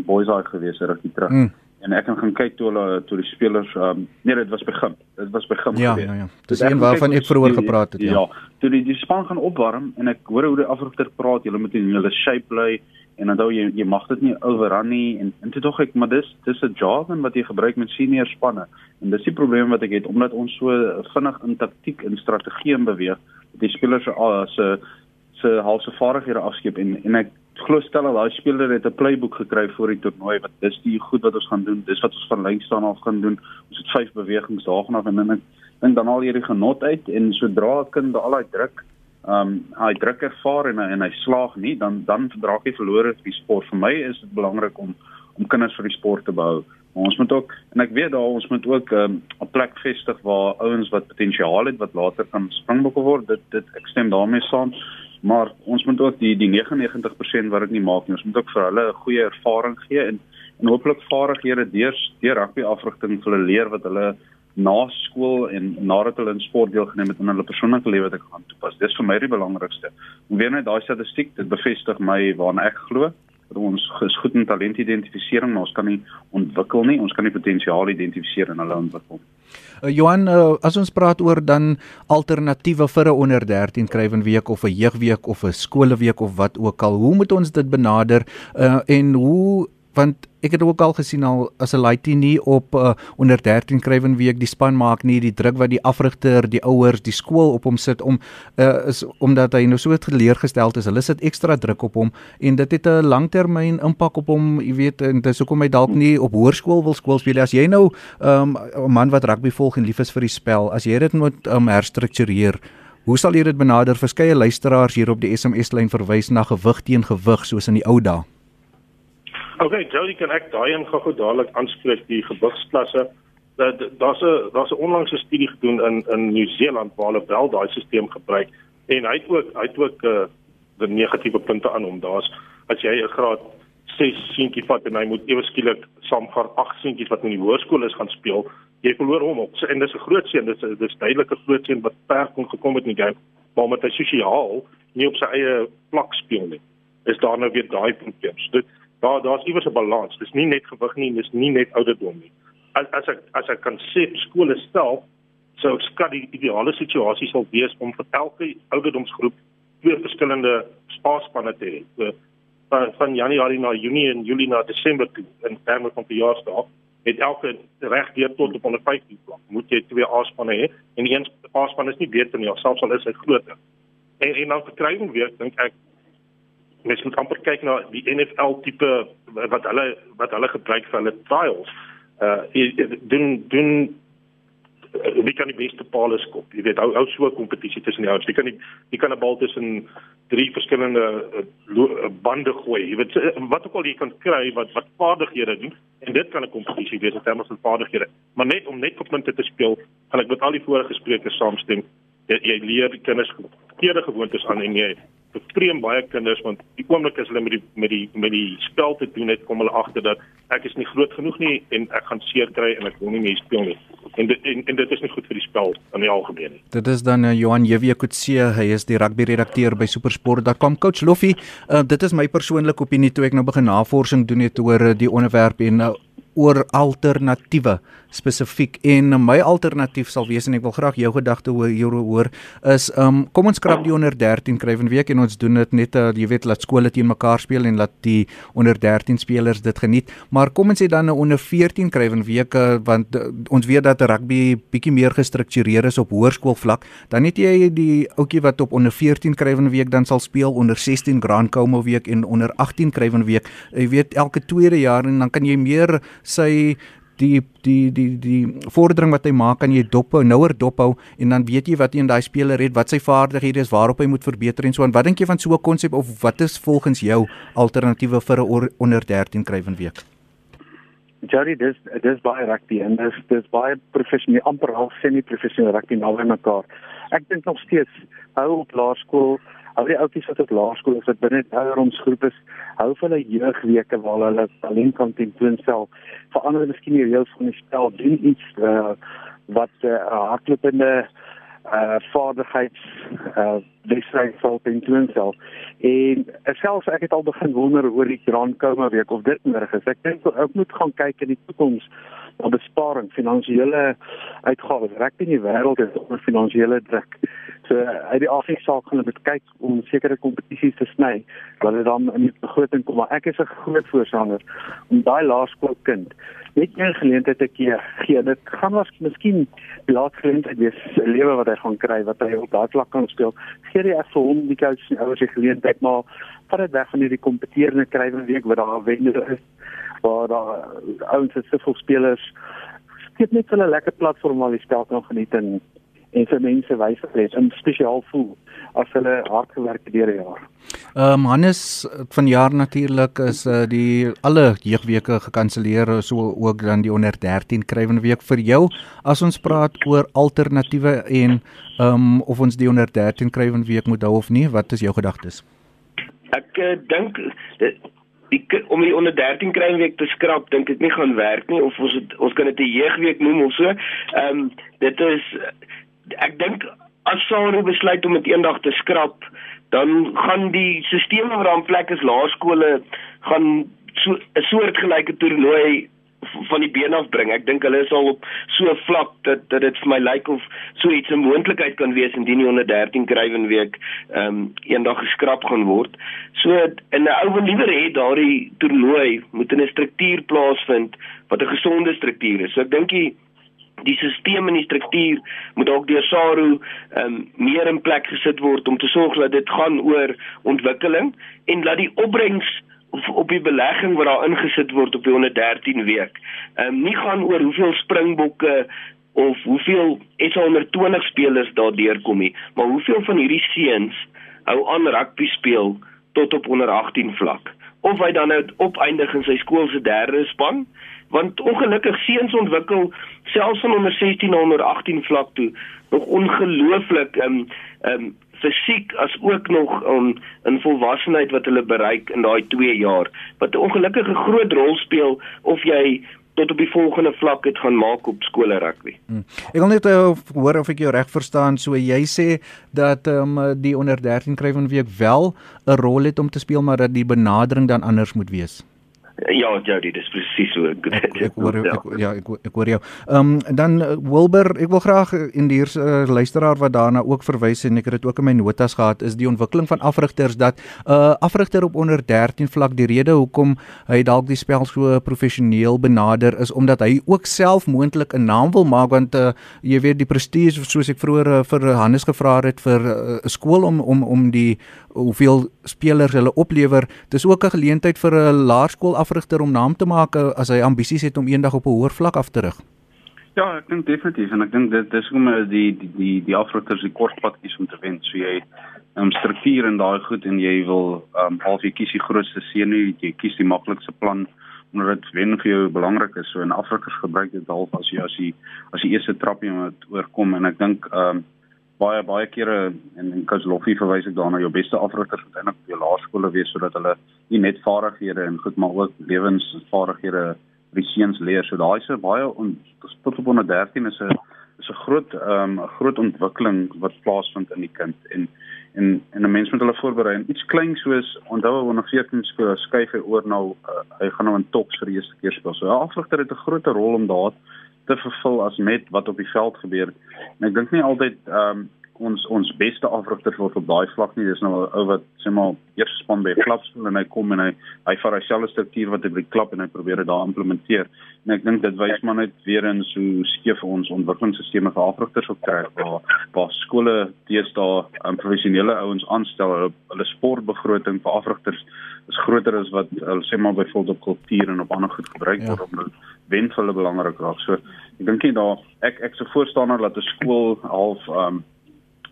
Boys Eye gewees rukkie terug. Mm. en ek kan gaan kyk toe hulle toe die spelers um nee dit was begin. Dit was begin ja, gewees. ja ja. Dis een waarvan ek vroeër gepraat het ja. ja toe die die span gaan opwarm en ek hoor hoe die afrigter praat. Hulle moet in hulle shape bly en dan jy jy mag dit nie overrun nie. En en dit tog ek maar dis dis 'n jargon wat jy gebruik met senior spanne. En dis die probleem wat ek het omdat ons so vinnig in taktiek en strategie beweeg dat die spelers se se se halse vaardighede afskeep. En en ek glo stel daai speler het 'n playbook gekry vir die toernooi wat dis die goed wat ons gaan doen. Dis wat ons van lyn staan af gaan doen. Ons het vyf bewegings daarna en dan dink dan al hierdie genot uit en sodra 'n kind al daai druk ehm um, hy druk ervaar en en hy slaag nie dan dan dra hy verlore vir die sport. Vir my is dit belangrik om om kinders vir die sport te behou. Maar ons moet ook en ek weet daar ons moet ook ehm, 'n um, plek vestig waar ouens wat potensiaal het wat later kan springbokke word. Dit dit ek stem daarmee saam. Maar ons moet ook die die 99% wat dit nie maak nie. Ons moet ook vir hulle 'n goeie ervaring gee en en hooplik vaardighede deur deur rugby afrigting vir hulle leer wat hulle na skool en nadat hulle in sport deelgeneem het in hulle persoonlike lewe te gaan toepas. Dis vir my die belangrikste. Om weer net daai statistiek dit bevestig my waarna ek glo dat ons is goed in talentidentifisering, maar ons kan nie ontwikkel nie. Ons kan nie potensiaal identifiseer en hulle ontwikkel. Uh, Johan, uh, as ons praat oor dan alternatiewe vir 'n onder 13 krywenweek of 'n jeugweek of 'n skoolweek of wat ook al, hoe moet ons dit benader? Uh, en hoe want ek het ook al gesien al as 'n laity nie op uh, onder 13 krywen week die span maak nie die druk wat die afrigter, die ouers, die skool op hom sit om uh, is omdat hy nou so geleergestel is. Hulle sit ekstra druk op hom en dit het 'n langtermyn impak op hom, jy weet, en dis hoekom hy dalk nie op hoërskool wil skool speel as jy nou um, 'n um, man wat rugby volg en lief is vir die spel, as jy dit moet um, herstruktureer Hoe sal jy dit benader? Verskeie luisteraars hier op die SMS lyn verwys na gewig teen gewig soos in die ou dae. Okay, Jody kan ek daai een gou dadelik aanspreek die gewigsklasse. Dat daar's 'n daar's 'n onlangse studie gedoen in in Nieu-Seeland waar hulle wel daai stelsel gebruik en hy het ook hy het ook uh, die negatiewe punte aan hom. Daar's as jy 'n graad 6 seentjie vat en hy moet ewe skielik saamgaan 8 seentjies wat in die hoërskool is gaan speel, jy verloor hom op. En dis 'n groot seun, dis 'n dis duidelike groot seun wat ver kon gekom het in die game, maar omdat hy sosiaal nie op sy eie vlak speel nie. Is daar nou weer daai weer. So dit daar daar's iewers 'n balans. Dis nie net gewig nie, dis nie net ouderdom nie. As as ek as kan sê skole stel sou skat die ideale situasie sal wees om vir elke ouderdomsgroep twee verskillende spaarspanne te hê. So van, van Januarie na Junie en Julie na Desember toe in terme van verjaarsdae het elke reg deur tot op 150 vlak. Moet jy twee A-spanne hê en die een A-span is nie beter nie, selfs al is hy groter. En en dan verkryging weer dink ek mens moet amper kyk na die NFL tipe wat hulle wat hulle gebruik vir hulle trials. Uh doen doen wie kan die beste palle skop? Jy weet, hou hou so 'n kompetisie tussen die ouens. Wie kan die wie kan 'n bal tussen drie verskillende uh, bande gooi? Jy weet wat ook al jy kan kry wat wat vaardighede doen en dit kan 'n kompetisie wees in terme van vaardighede. Maar net om net op punte te speel, gaan ek met al die vorige sprekers saamstem. Jy, jy leer die kinders verkeerde gewoontes aan en jy bevreem baie kinders want die oomblik as hulle met die met die met die spel te doen het kom hulle agter dat ek is nie groot genoeg nie en ek gaan seer kry en ek wil nie meer speel nie. En dit en, en dit is nie goed vir die spel in die algemeen nie. Dit is dan uh, Johan Jewe Kutse hy is die rugby redakteur by supersport.com coach Loffie uh, dit is my persoonlike opinie toe ek nou begin navorsing doen het oor uh, die onderwerp en uh, oor alternatiewe spesifiek. En my alternatief sal wees en ek wil graag jou gedagte oor hier hoor is um kom ons skrap die onder 13 krywen week en ons doen dit net uh, jy weet laat skole teen mekaar speel en laat die onder 13 spelers dit geniet. Maar kom ons sê dan 'n onder 14 krywen week uh, want uh, ons weet dat rugby bietjie meer gestruktureer is op hoërskoolvlak. Dan het jy die ouetjie wat op onder 14 krywen week dan sal speel onder 16 Grand Como week en onder 18 krywen week. Jy weet elke tweede jaar en dan kan jy meer sy die die die die vordering wat hy maak kan jy dophou nouer dophou en dan weet jy wat jy in daai speler het wat sy vaardighede is waarop hy moet verbeter en so en wat dink jy van so 'n konsep of wat is volgens jou alternatiewe vir 'n onder 13 krywen week? Jerry dis dis baie rugby en dis dis baie professioneel amper half semi professioneel rugby naby mekaar. Ek dink nog steeds hou op laerskool al die ouppies wat op laerskool is wat binne ouderdomsgroep is, hou vir hulle jeugweke waar hulle talent kan tentoonstel. Verander miskien die reëls van die spel, doen iets uh, wat 'n uh, hardlopende uh vaardigheids uh wedstryd sal tentoonstel. En selfs ek het al begin wonder oor die Grand Coma week of dit nodig is. Ek dink ek moet gaan kyk in die toekoms op besparing, finansiële uitgawes. Rek in die wêreld is onder finansiële druk. So uit die afsig saak gaan hulle kyk om sekere kompetisies te sny wat dit dan in die begroting kom. Maar ek is 'n groot voorstander om daai laerskoolkind net een geleentheid te gee. gee. Dit gaan was miskien die laaste geleentheid wees sy lewe wat hy gaan kry wat hy op daai vlak kan speel. Gee hy vir hom die coach se ouers se geleentheid maar vat dit weg van hierdie kompeterende krywe week wat daar wende is waar daar ouens se sivil spelers skep net hulle lekker platform waar hulle spel kan geniet en en vir mense wys dat hulle in spesiaal voel as hulle hard gewerk het deur die jaar. Ehm um, Hannes van jaar natuurlik is uh, die alle jeugweke gekanselleer so ook dan die onder 13 krywende week vir jou as ons praat oor alternatiewe en ehm um, of ons die onder 13 krywende week moet hou of nie wat is jou gedagtes? Ek uh, dink die om die onder 13 krywende week te skrap dink ek nie gaan werk nie of ons het, ons kan dit 'n jeugweek noem of so. Ehm um, dit is ek dink as SARU besluit om dit eendag te skrap, dan gaan die stelsel wat daar in plek is, laerskole gaan so 'n soortgelyke toernooi van die been af bring. Ek dink hulle is al op so vlak dat dat dit vir my lyk of so iets 'n moontlikheid kan wees indien die 113 krywen week ehm um, eendag geskraap gaan word. So in 'n ou wil liewer hê daardie toernooi moet in 'n struktuur plaasvind wat 'n gesonde struktuur is. So ek dink die die stelsel en die struktuur moet ook deur SARU ehm um, meer in plek gesit word om te sorg dat dit gaan oor ontwikkeling en dat die opbrengs op die belegging wat daar ingesit word op die 113 week. Ehm um, nie gaan oor hoeveel springbokke of hoeveel is onder 20 spelers daardeur kom nie maar hoeveel van hierdie seuns hou aan rugby speel tot op onder 18 vlak. Of hy dan nou opeindig in sy skool se derde span want ongelukkig seuns ontwikkel selfs van onder 16 na onder 18 vlak toe nog ongelooflik ehm um, ehm um, fisiek as ook nog um, in volwassenheid wat hulle bereik in daai 2 jaar wat 'n ongelukkige groot rol speel of jy tot op die volgende vlak het gaan maak op skole rugby. Hmm. Ek wil net uh, hoor of ek jou reg verstaan. So jy sê dat um, die onder 13 krywen week wel 'n rol het om te speel, maar dat die benadering dan anders moet wees. Ja, Jody, dis presies so. Ek, ek, ek hoor ek, ja, ek ek hoor jou. Ehm um, dan uh, Wilber, ek wil graag in die hierse uh, luisteraar wat daarna ook verwys en ek het dit ook in my notas gehad, is die ontwikkeling van afrigters dat 'n uh, afrigter op onder 13 vlak die rede hoekom hy dalk die spel so professioneel benader is omdat hy ook self moontlik 'n naam wil maak want uh, jy weet die prestige soos ek vroeër uh, vir Hannes gevra het vir 'n uh, skool om om om die hoeveel spelers hulle oplewer. Dis ook 'n geleentheid vir 'n laerskoolafrigter om naam te maak eh, as hy ambisies het om eendag op 'n hoër vlak af te rig. Ja, ek dink definitief en ek dink dit dis hoe die die die die afrigters die kortpadjies om te wen. So jy um, struktuur en daai goed en jy wil um half jy kies die grootste seën nie, jy kies die maklikste plan omdat dit wen vir jou belangrik is. So in afrigters gebruik dit half as jy as jy as die eerste trappie wat oorkom en ek dink um baie baie kere en en Coach Loffie verwys ek daarna jou beste afrigters moet eintlik jou laerskole wees sodat hulle nie net vaardighede en goed maar ook lewensvaardighede die seuns leer. So daai is 'n baie on, tot op onder 13 is 'n is 'n groot ehm um, 'n groot ontwikkeling wat plaasvind in die kind en en en 'n mens moet hulle voorberei en iets klein soos onthou wanneer 14 skool skuif hy oor nou uh, hy gaan nou in tops vir die eerste keer speel. So 'n afrigter het 'n groot rol om daar te vervul as met wat op die veld gebeur. En ek dink nie altyd ehm um, ons ons beste afrigters word op daai vlak nie. Dis nou 'n ou wat sê maar eers span by 'n klubskool en hy kom en hy hy vat hy selfe struktuur wat hy by die klub en hy probeer dit daar implementeer. En ek dink dit wys maar net weer eens hoe skeef ons ontwikkelingsstelsels vir afrigters op trek waar waar skole teëstaan um, professionele ouens aanstel hulle, hulle sportbegroting vir afrigters is groter as wat hulle sê maar byvoorbeeld op kultuur en op ander goed gebruik ja. word om dit wen vir hulle belangrik raak. So ek dink nie daar ek ek se voorstander dat 'n skool half um,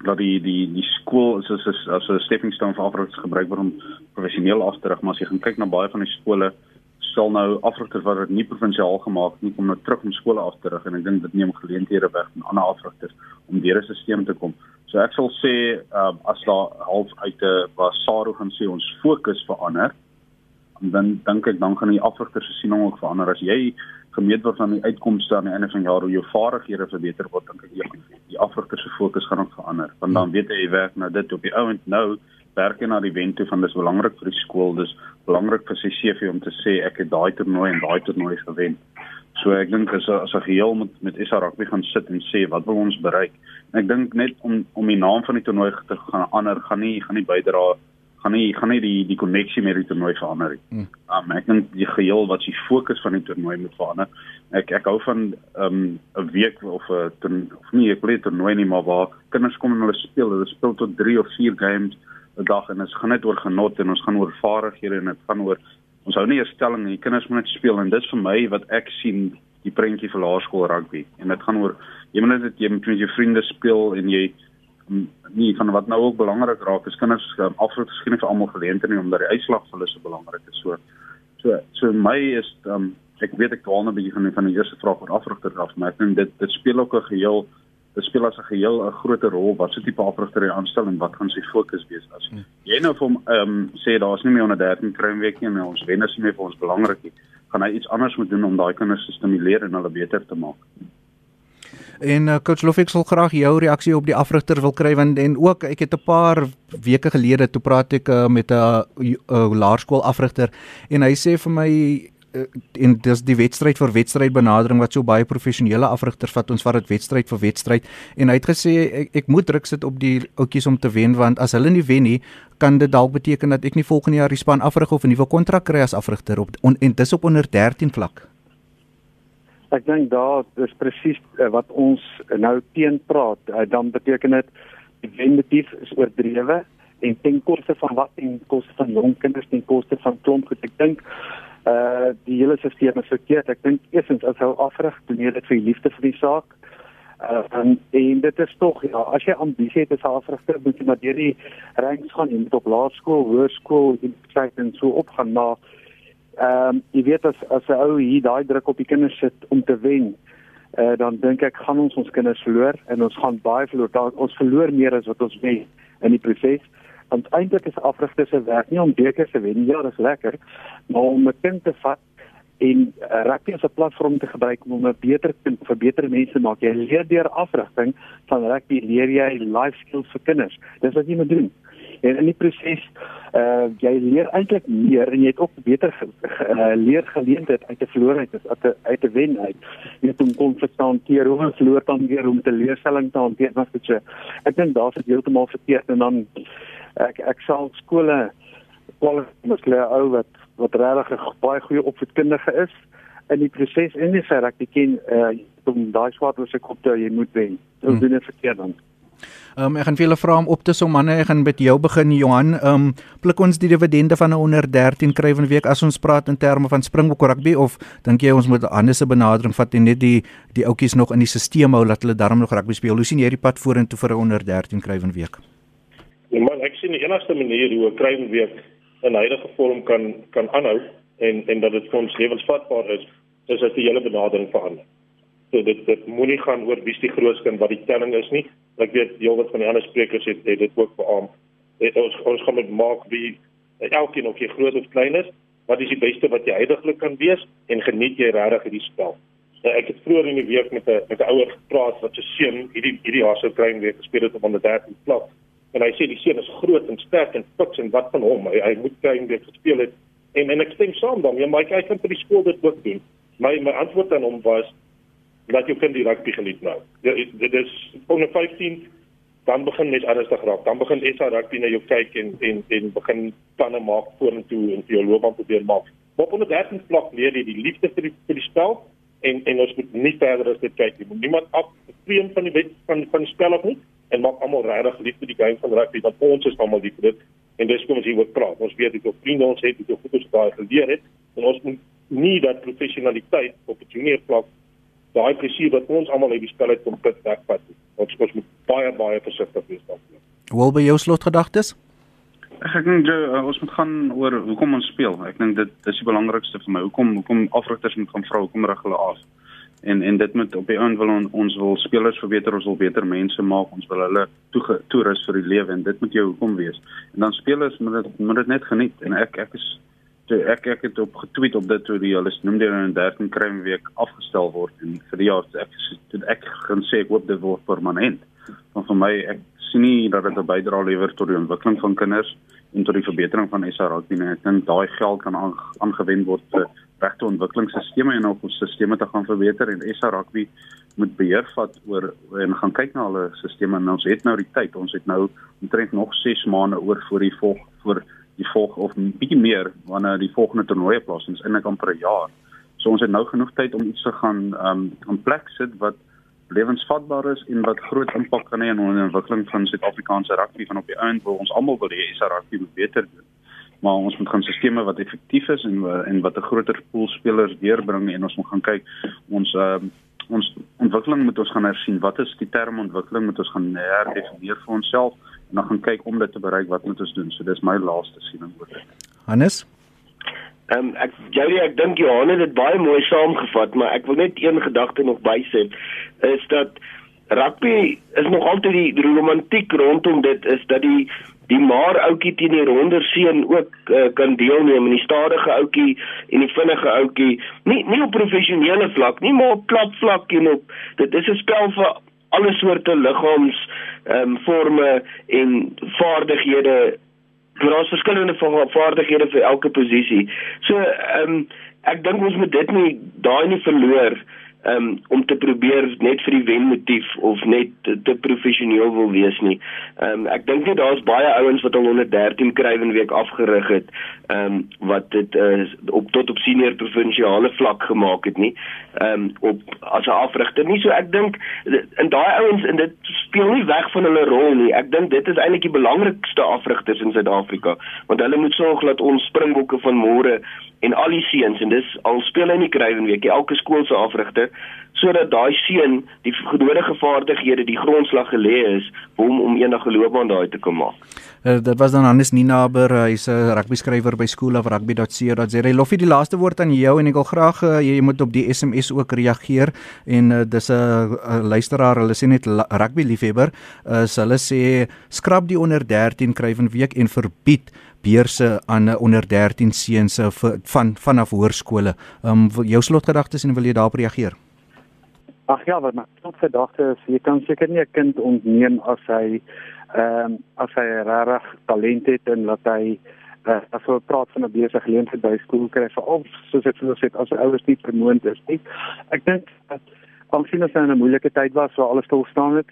dat die die die skool is as as, as 'n stepping stone vir afrigters gebruik word om professioneel af te rig, maar as jy gaan kyk na baie van die skole sal nou afrigters wat dit nie provinsiaal gemaak nie kom nou terug om skole af te rig en ek dink dit neem geleenthede weg van ander afrigters om deur 'n stelsel te kom. So ek sal sê uh, as daar half uit 'n waar SARU gaan sê ons fokus verander dan dink ek dan gaan die afrigter se siening ook verander as jy gemeet word aan die uitkomste aan die einde van die jaar hoe jou vaardighede verbeter word dink ek die, die afrigter se fokus gaan ook verander. Want dan weet jy werk nou dit op die ouend nou werk jy na die wen toe van dis belangrik vir die skool dis belangrik vir sy CV om te sê ek het daai toernooi en daai toernooi gewen. So ek dink as as 'n geheel met met SA rugby gaan sit en sê wat wil ons bereik? En ek dink net om om die naam van die toernooi te gaan ander gaan nie gaan nie bydra gaan nie gaan nie die die koneksie met die toernooi verander nie. Hmm. Um, ek dink die geheel wat die fokus van die toernooi moet verander. Ek ek hou van um, 'n um, week of 'n of nie 'n toernooi nie, maar waar kinders kom en hulle speel, hulle speel tot 3 of 4 games 'n dag en dit gaan net oor genot en ons gaan oor vaardighede en dit gaan oor ons hou nie 'n stelling nie, kinders moet net speel en dit vir my wat ek sien die prentjie vir laerskool rugby en dit gaan oor jy moet net jy met jou vriende speel en jy mm, nie van wat nou ook belangrik raak is kinders um, afrit geskiedenis vir almal geleentheid nie omdat die uitslag vir hulle so belangrik is. So so so my is um, ek weet ek dwaal nou 'n bietjie van die, van die eerste vraag oor afrigter af maar ek dink dit dit speel ook 'n geheel dit speel as 'n geheel 'n groter rol wat so tipe afrigter hy aanstel en wat gaan sy fokus wees. As hmm. jy nou vir hom ehm um, sê daar's nie meer onder 13 kruim week nie en ons wen is nie meer vir ons belangrik nie gaan hy iets anders moet doen om daai kinders te stimuleer en hulle beter te maak En uh, coach Lofik sal graag jou reaksie op die afrigter wil kry want en ook ek het 'n paar weke gelede toe praat ek uh, met 'n laerskool afrigter en hy sê vir my uh, en dis die wedstryd vir wedstryd benadering wat so baie professionele afrigters vat ons vat dit wedstryd vir wedstryd en hy het gesê ek, ek moet druk sit op die oudjies om te wen want as hulle nie wen nie kan dit dalk beteken dat ek nie volgende jaar die span afrig of 'n nuwe kontrak kry as afrigter op on, en dis op onder 13 vlak Ek dink daar is presies uh, wat ons nou teen praat uh, dan beteken dit die wendetief is oordrewe en ten koste van wat ten koste van jong kinders ten koste van klomp goed ek dink uh die hele stelsel is verkeerd. Ek dink eersins as hy afrig, doen jy dit vir die liefde vir die saak. Uh en, en dit is tog ja, as jy ambisie het as afrigter, moet jy maar deur die ranks gaan, jy moet op laerskool, hoërskool, universiteit en so opgaan, maar ehm um, jy weet as as 'n ou hier daai druk op die kinders sit om te wen, uh dan dink ek gaan ons ons kinders verloor en ons gaan baie verloor. Daar, ons verloor meer as wat ons wen in die proses want eintlik is afrigter se werk nie om bekers te wen nie, ja, dis lekker, maar om 'n kind te vat en uh, rugby as 'n platform te gebruik om 'n beter kind vir beter mense maak. Jy leer deur afrigting van rugby leer jy life skills vir kinders. Dis wat jy moet doen. En in die proses uh jy leer eintlik meer en jy het ook beter ge, ge, uh, leer geleentheid uit te verloor uit uit te uit te wen uit. Jy moet om konflik te hanteer, hoe om verloor dan weer om te leerstelling te hanteer wat dit sê. Ek dink daar's dit heeltemal verkeerd en dan ek ek sal skole kwalifiseer ou wat wat regtig 'n baie goeie opvoedkundige is in die proses en nie sê ek ken uh, om daai swaarder se kop te jy moet wen. Dit hmm. doen dit verkeerd dan. Ehm um, ek gaan vir julle vra om op te som manne ek gaan met jou begin Johan. Ehm um, pluk ons die dividende van 'n onder 13 kry van week as ons praat in terme van Springbok rugby of dink jy ons moet 'n ander se benadering vat en net die die ouetjies nog in die stelsel hou dat hulle darm nog rugby speel. Hoe sien jy die pad vorentoe vir 'n onder 13 kry van week? En man, ek sien die enigste manier hoe 'n kruinweek in huidige vorm kan kan aanhou en en dat dit ons lewensvatbaar is, is as die hele benadering verander. So dit dit moenie gaan oor wie die grootste wat die telling is nie. Ek weet heelwat van die ander sprekers het, het dit ook beamoen. Ons ons gaan met maak wie elkeen of jy groot of klein is, wat is die beste wat jy heidaglik kan wees en geniet jy regtig hierdie spel. Nou, ek het vroeër in die week met 'n met 'n ouer gepraat wat se seun hierdie hierdie jaar sou kruinweek gespeel het op onder 13 plek en hy sê die seun is groot en sterk en fiks en wat van hom hy, hy moet klein weer gespeel het en en ek stem saam ja maar hy kan vir die skool dit ook doen my my antwoord aan hom was dat jy kan die rugby geniet nou. Ja, dit is onder 15 dan begin mens ernstig raak. Dan begin SA rugby na jou kyk en en en begin planne maak vorentoe en vir jou loopbaan probeer maak. Maar onder 13 vlak leer jy die liefde vir die vir die spel en en ons moet nie verder as dit kyk nie. Niemand af vreem van die wet van van die spel of nie en maak almal regtig lief vir die game van rugby want ons is almal lief vir dit. En dis kom ons hier oor praat. Ons weet dit ook vriende ons het dit ook goed ons daai geleer het. En ons moet nie dat professionaliteit op 'n junior vlak daai plesier wat ons almal uit die spel uit kom put wegvat ons ons moet baie baie versigtig wees daarmee Wel by jou slotgedagtes Ek dink uh, ons moet gaan oor hoekom ons speel. Ek dink dit dis die belangrikste vir my. Hoekom hoekom afrigters moet gaan vra hoekom rig hulle af? en en dit moet op die einde wil on, ons wil spelers verbeter ons wil beter mense maak ons wil hulle toerus vir die lewe en dit moet jou hoekom wees en dan spelers moet dit moet dit net geniet en ek ek is toe ek ek het op getweet op dit toe die hulle noem dit in 'n 13 kruim week afgestel word en vir die jaar ek het ek gaan sê ek hoop dit word permanent. Want vir my ek sien nie dat dit 'n bydrae lewer tot die ontwikkeling van kinders en tot die verbetering van SA rugby nie. Ek dink daai geld kan aangewend word vir regte ontwikkelingsstelsels en op ons stelsels te gaan verbeter en SA rugby moet beheer vat oor en gaan kyk na hulle stelsels. En ons het nou die tyd. Ons het nou omtrent nog 6 maande oor voor die volg voor die volg of bietjie meer wanneer die volgende toernooi plaasvind is eintlik amper 'n jaar. So ons het nou genoeg tyd om iets te gaan um, aan plek sit wat lewensvatbaar is en wat groot impak kan hê in die ontwikkeling van Suid-Afrikaanse rugby van op die einde waar ons almal wil hê SA rugby moet beter doen. Maar ons moet gaan stelsels wat effektief is en en wat 'n groter pool spelers deurbring en ons moet gaan kyk ons uh, ons ontwikkeling moet ons gaan hersien. Wat is die term ontwikkeling moet ons gaan herdefinieer vir onsself en dan gaan kyk om dit te bereik wat moet ons doen. So dis my laaste siening oor dit. Hannes? Ehm um, ek Jody ek dink Johan het dit baie mooi saamgevat maar ek wil net een gedagte nog bysit is dat rugby is nog altyd die romantiek rondom dit is dat die die maar ouetjie teen die ronder seun ook uh, kan deelneem en die stadige ouetjie en die vinnige ouetjie nie nie op professionele vlak nie maar op klap vlak en op dit is 'n spel vir alle soorte liggaams ehm um, forme en vaardighede daar is verskillende vaardighede vir elke posisie so ehm um, ek dink ons moet dit nie daai nie verloor um, om te probeer net vir die wenmotief of net te, te professioneel wil wees nie. Ehm um, ek dink net daar's baie ouens wat al 113 krywen week afgerig het, ehm um, wat dit uh, op tot op senior provinsiale vlak gemaak het nie. Ehm um, op as 'n afrigter nie. So ek dink in daai ouens en dit speel nie weg van hulle rol nie. Ek dink dit is eintlik die belangrikste afrigters in Suid-Afrika, want hulle moet sorg dat ons springbokke van môre en al die seuns en dis al speel hy nie krywen week elke skool se afrigter sodat daai seun die genodige vaardighede die grondslag gelê is vir hom om eendag 'n loopbaan daai te kan maak. Uh, dit was dan Hannes Ninaber, hy's 'n rugby skrywer by School of Rugby.co.za. Hy lof die laaste woord aan jou en ek wil graag uh, jy moet op die SMS ook reageer en uh, dis 'n uh, luisteraar, hulle sê net rugby liefhebber, uh, hulle sê skrap die onder 13 krywen week en verbied beurse aan onder 13 seuns van vanaf hoërskole. Um, jou slotgedagtes en wil jy daarop reageer? Ag ja, wat my slotgedagte is, jy kan seker nie 'n kind ontneem as hy ehm um, as hy regtig talent het en dat hy uh, as ons praat van 'n besige geleentheid by skool kry vir of soos ek vroeër sê as sy ouers nie vermoond is nie. Ek dink dat aansien as hy in 'n moeilike tyd was waar alles stil staan het,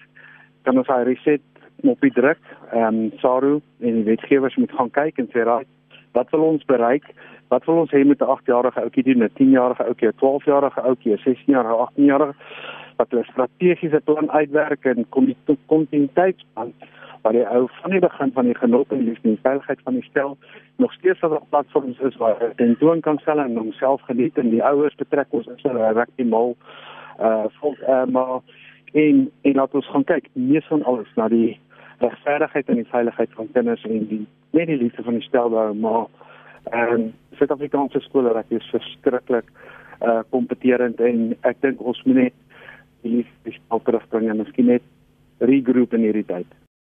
kan ons hy reset knoppie druk. Ehm um, Saru en die wetgewers moet gaan kyk en sê raai wat wil ons bereik? Wat wil ons hê met 'n 8-jarige ouetjie doen, 'n 10-jarige ouetjie, 'n 12-jarige ouetjie, 'n 16-jarige, 18-jarige wat hulle strategiese plan uitwerk en kom die kontinuïteitsplan waar die ou van die begin van die genot en liefde en veiligheid van die stel nog steeds op 'n platform is waar hy ten toon kan stel en homself geniet en die ouers betrek ons is hulle reg die mal uh volk uh, maar en en laat ons gaan kyk mees van alles na die regverdigheid en die veiligheid van kinders en die net die liefde van die stel daar maar en Suid-Afrikaanse skole raak is verskriklik uh kompeterend en ek dink ons moet net die liefde terug bring en miskien net regroup in hierdie tyd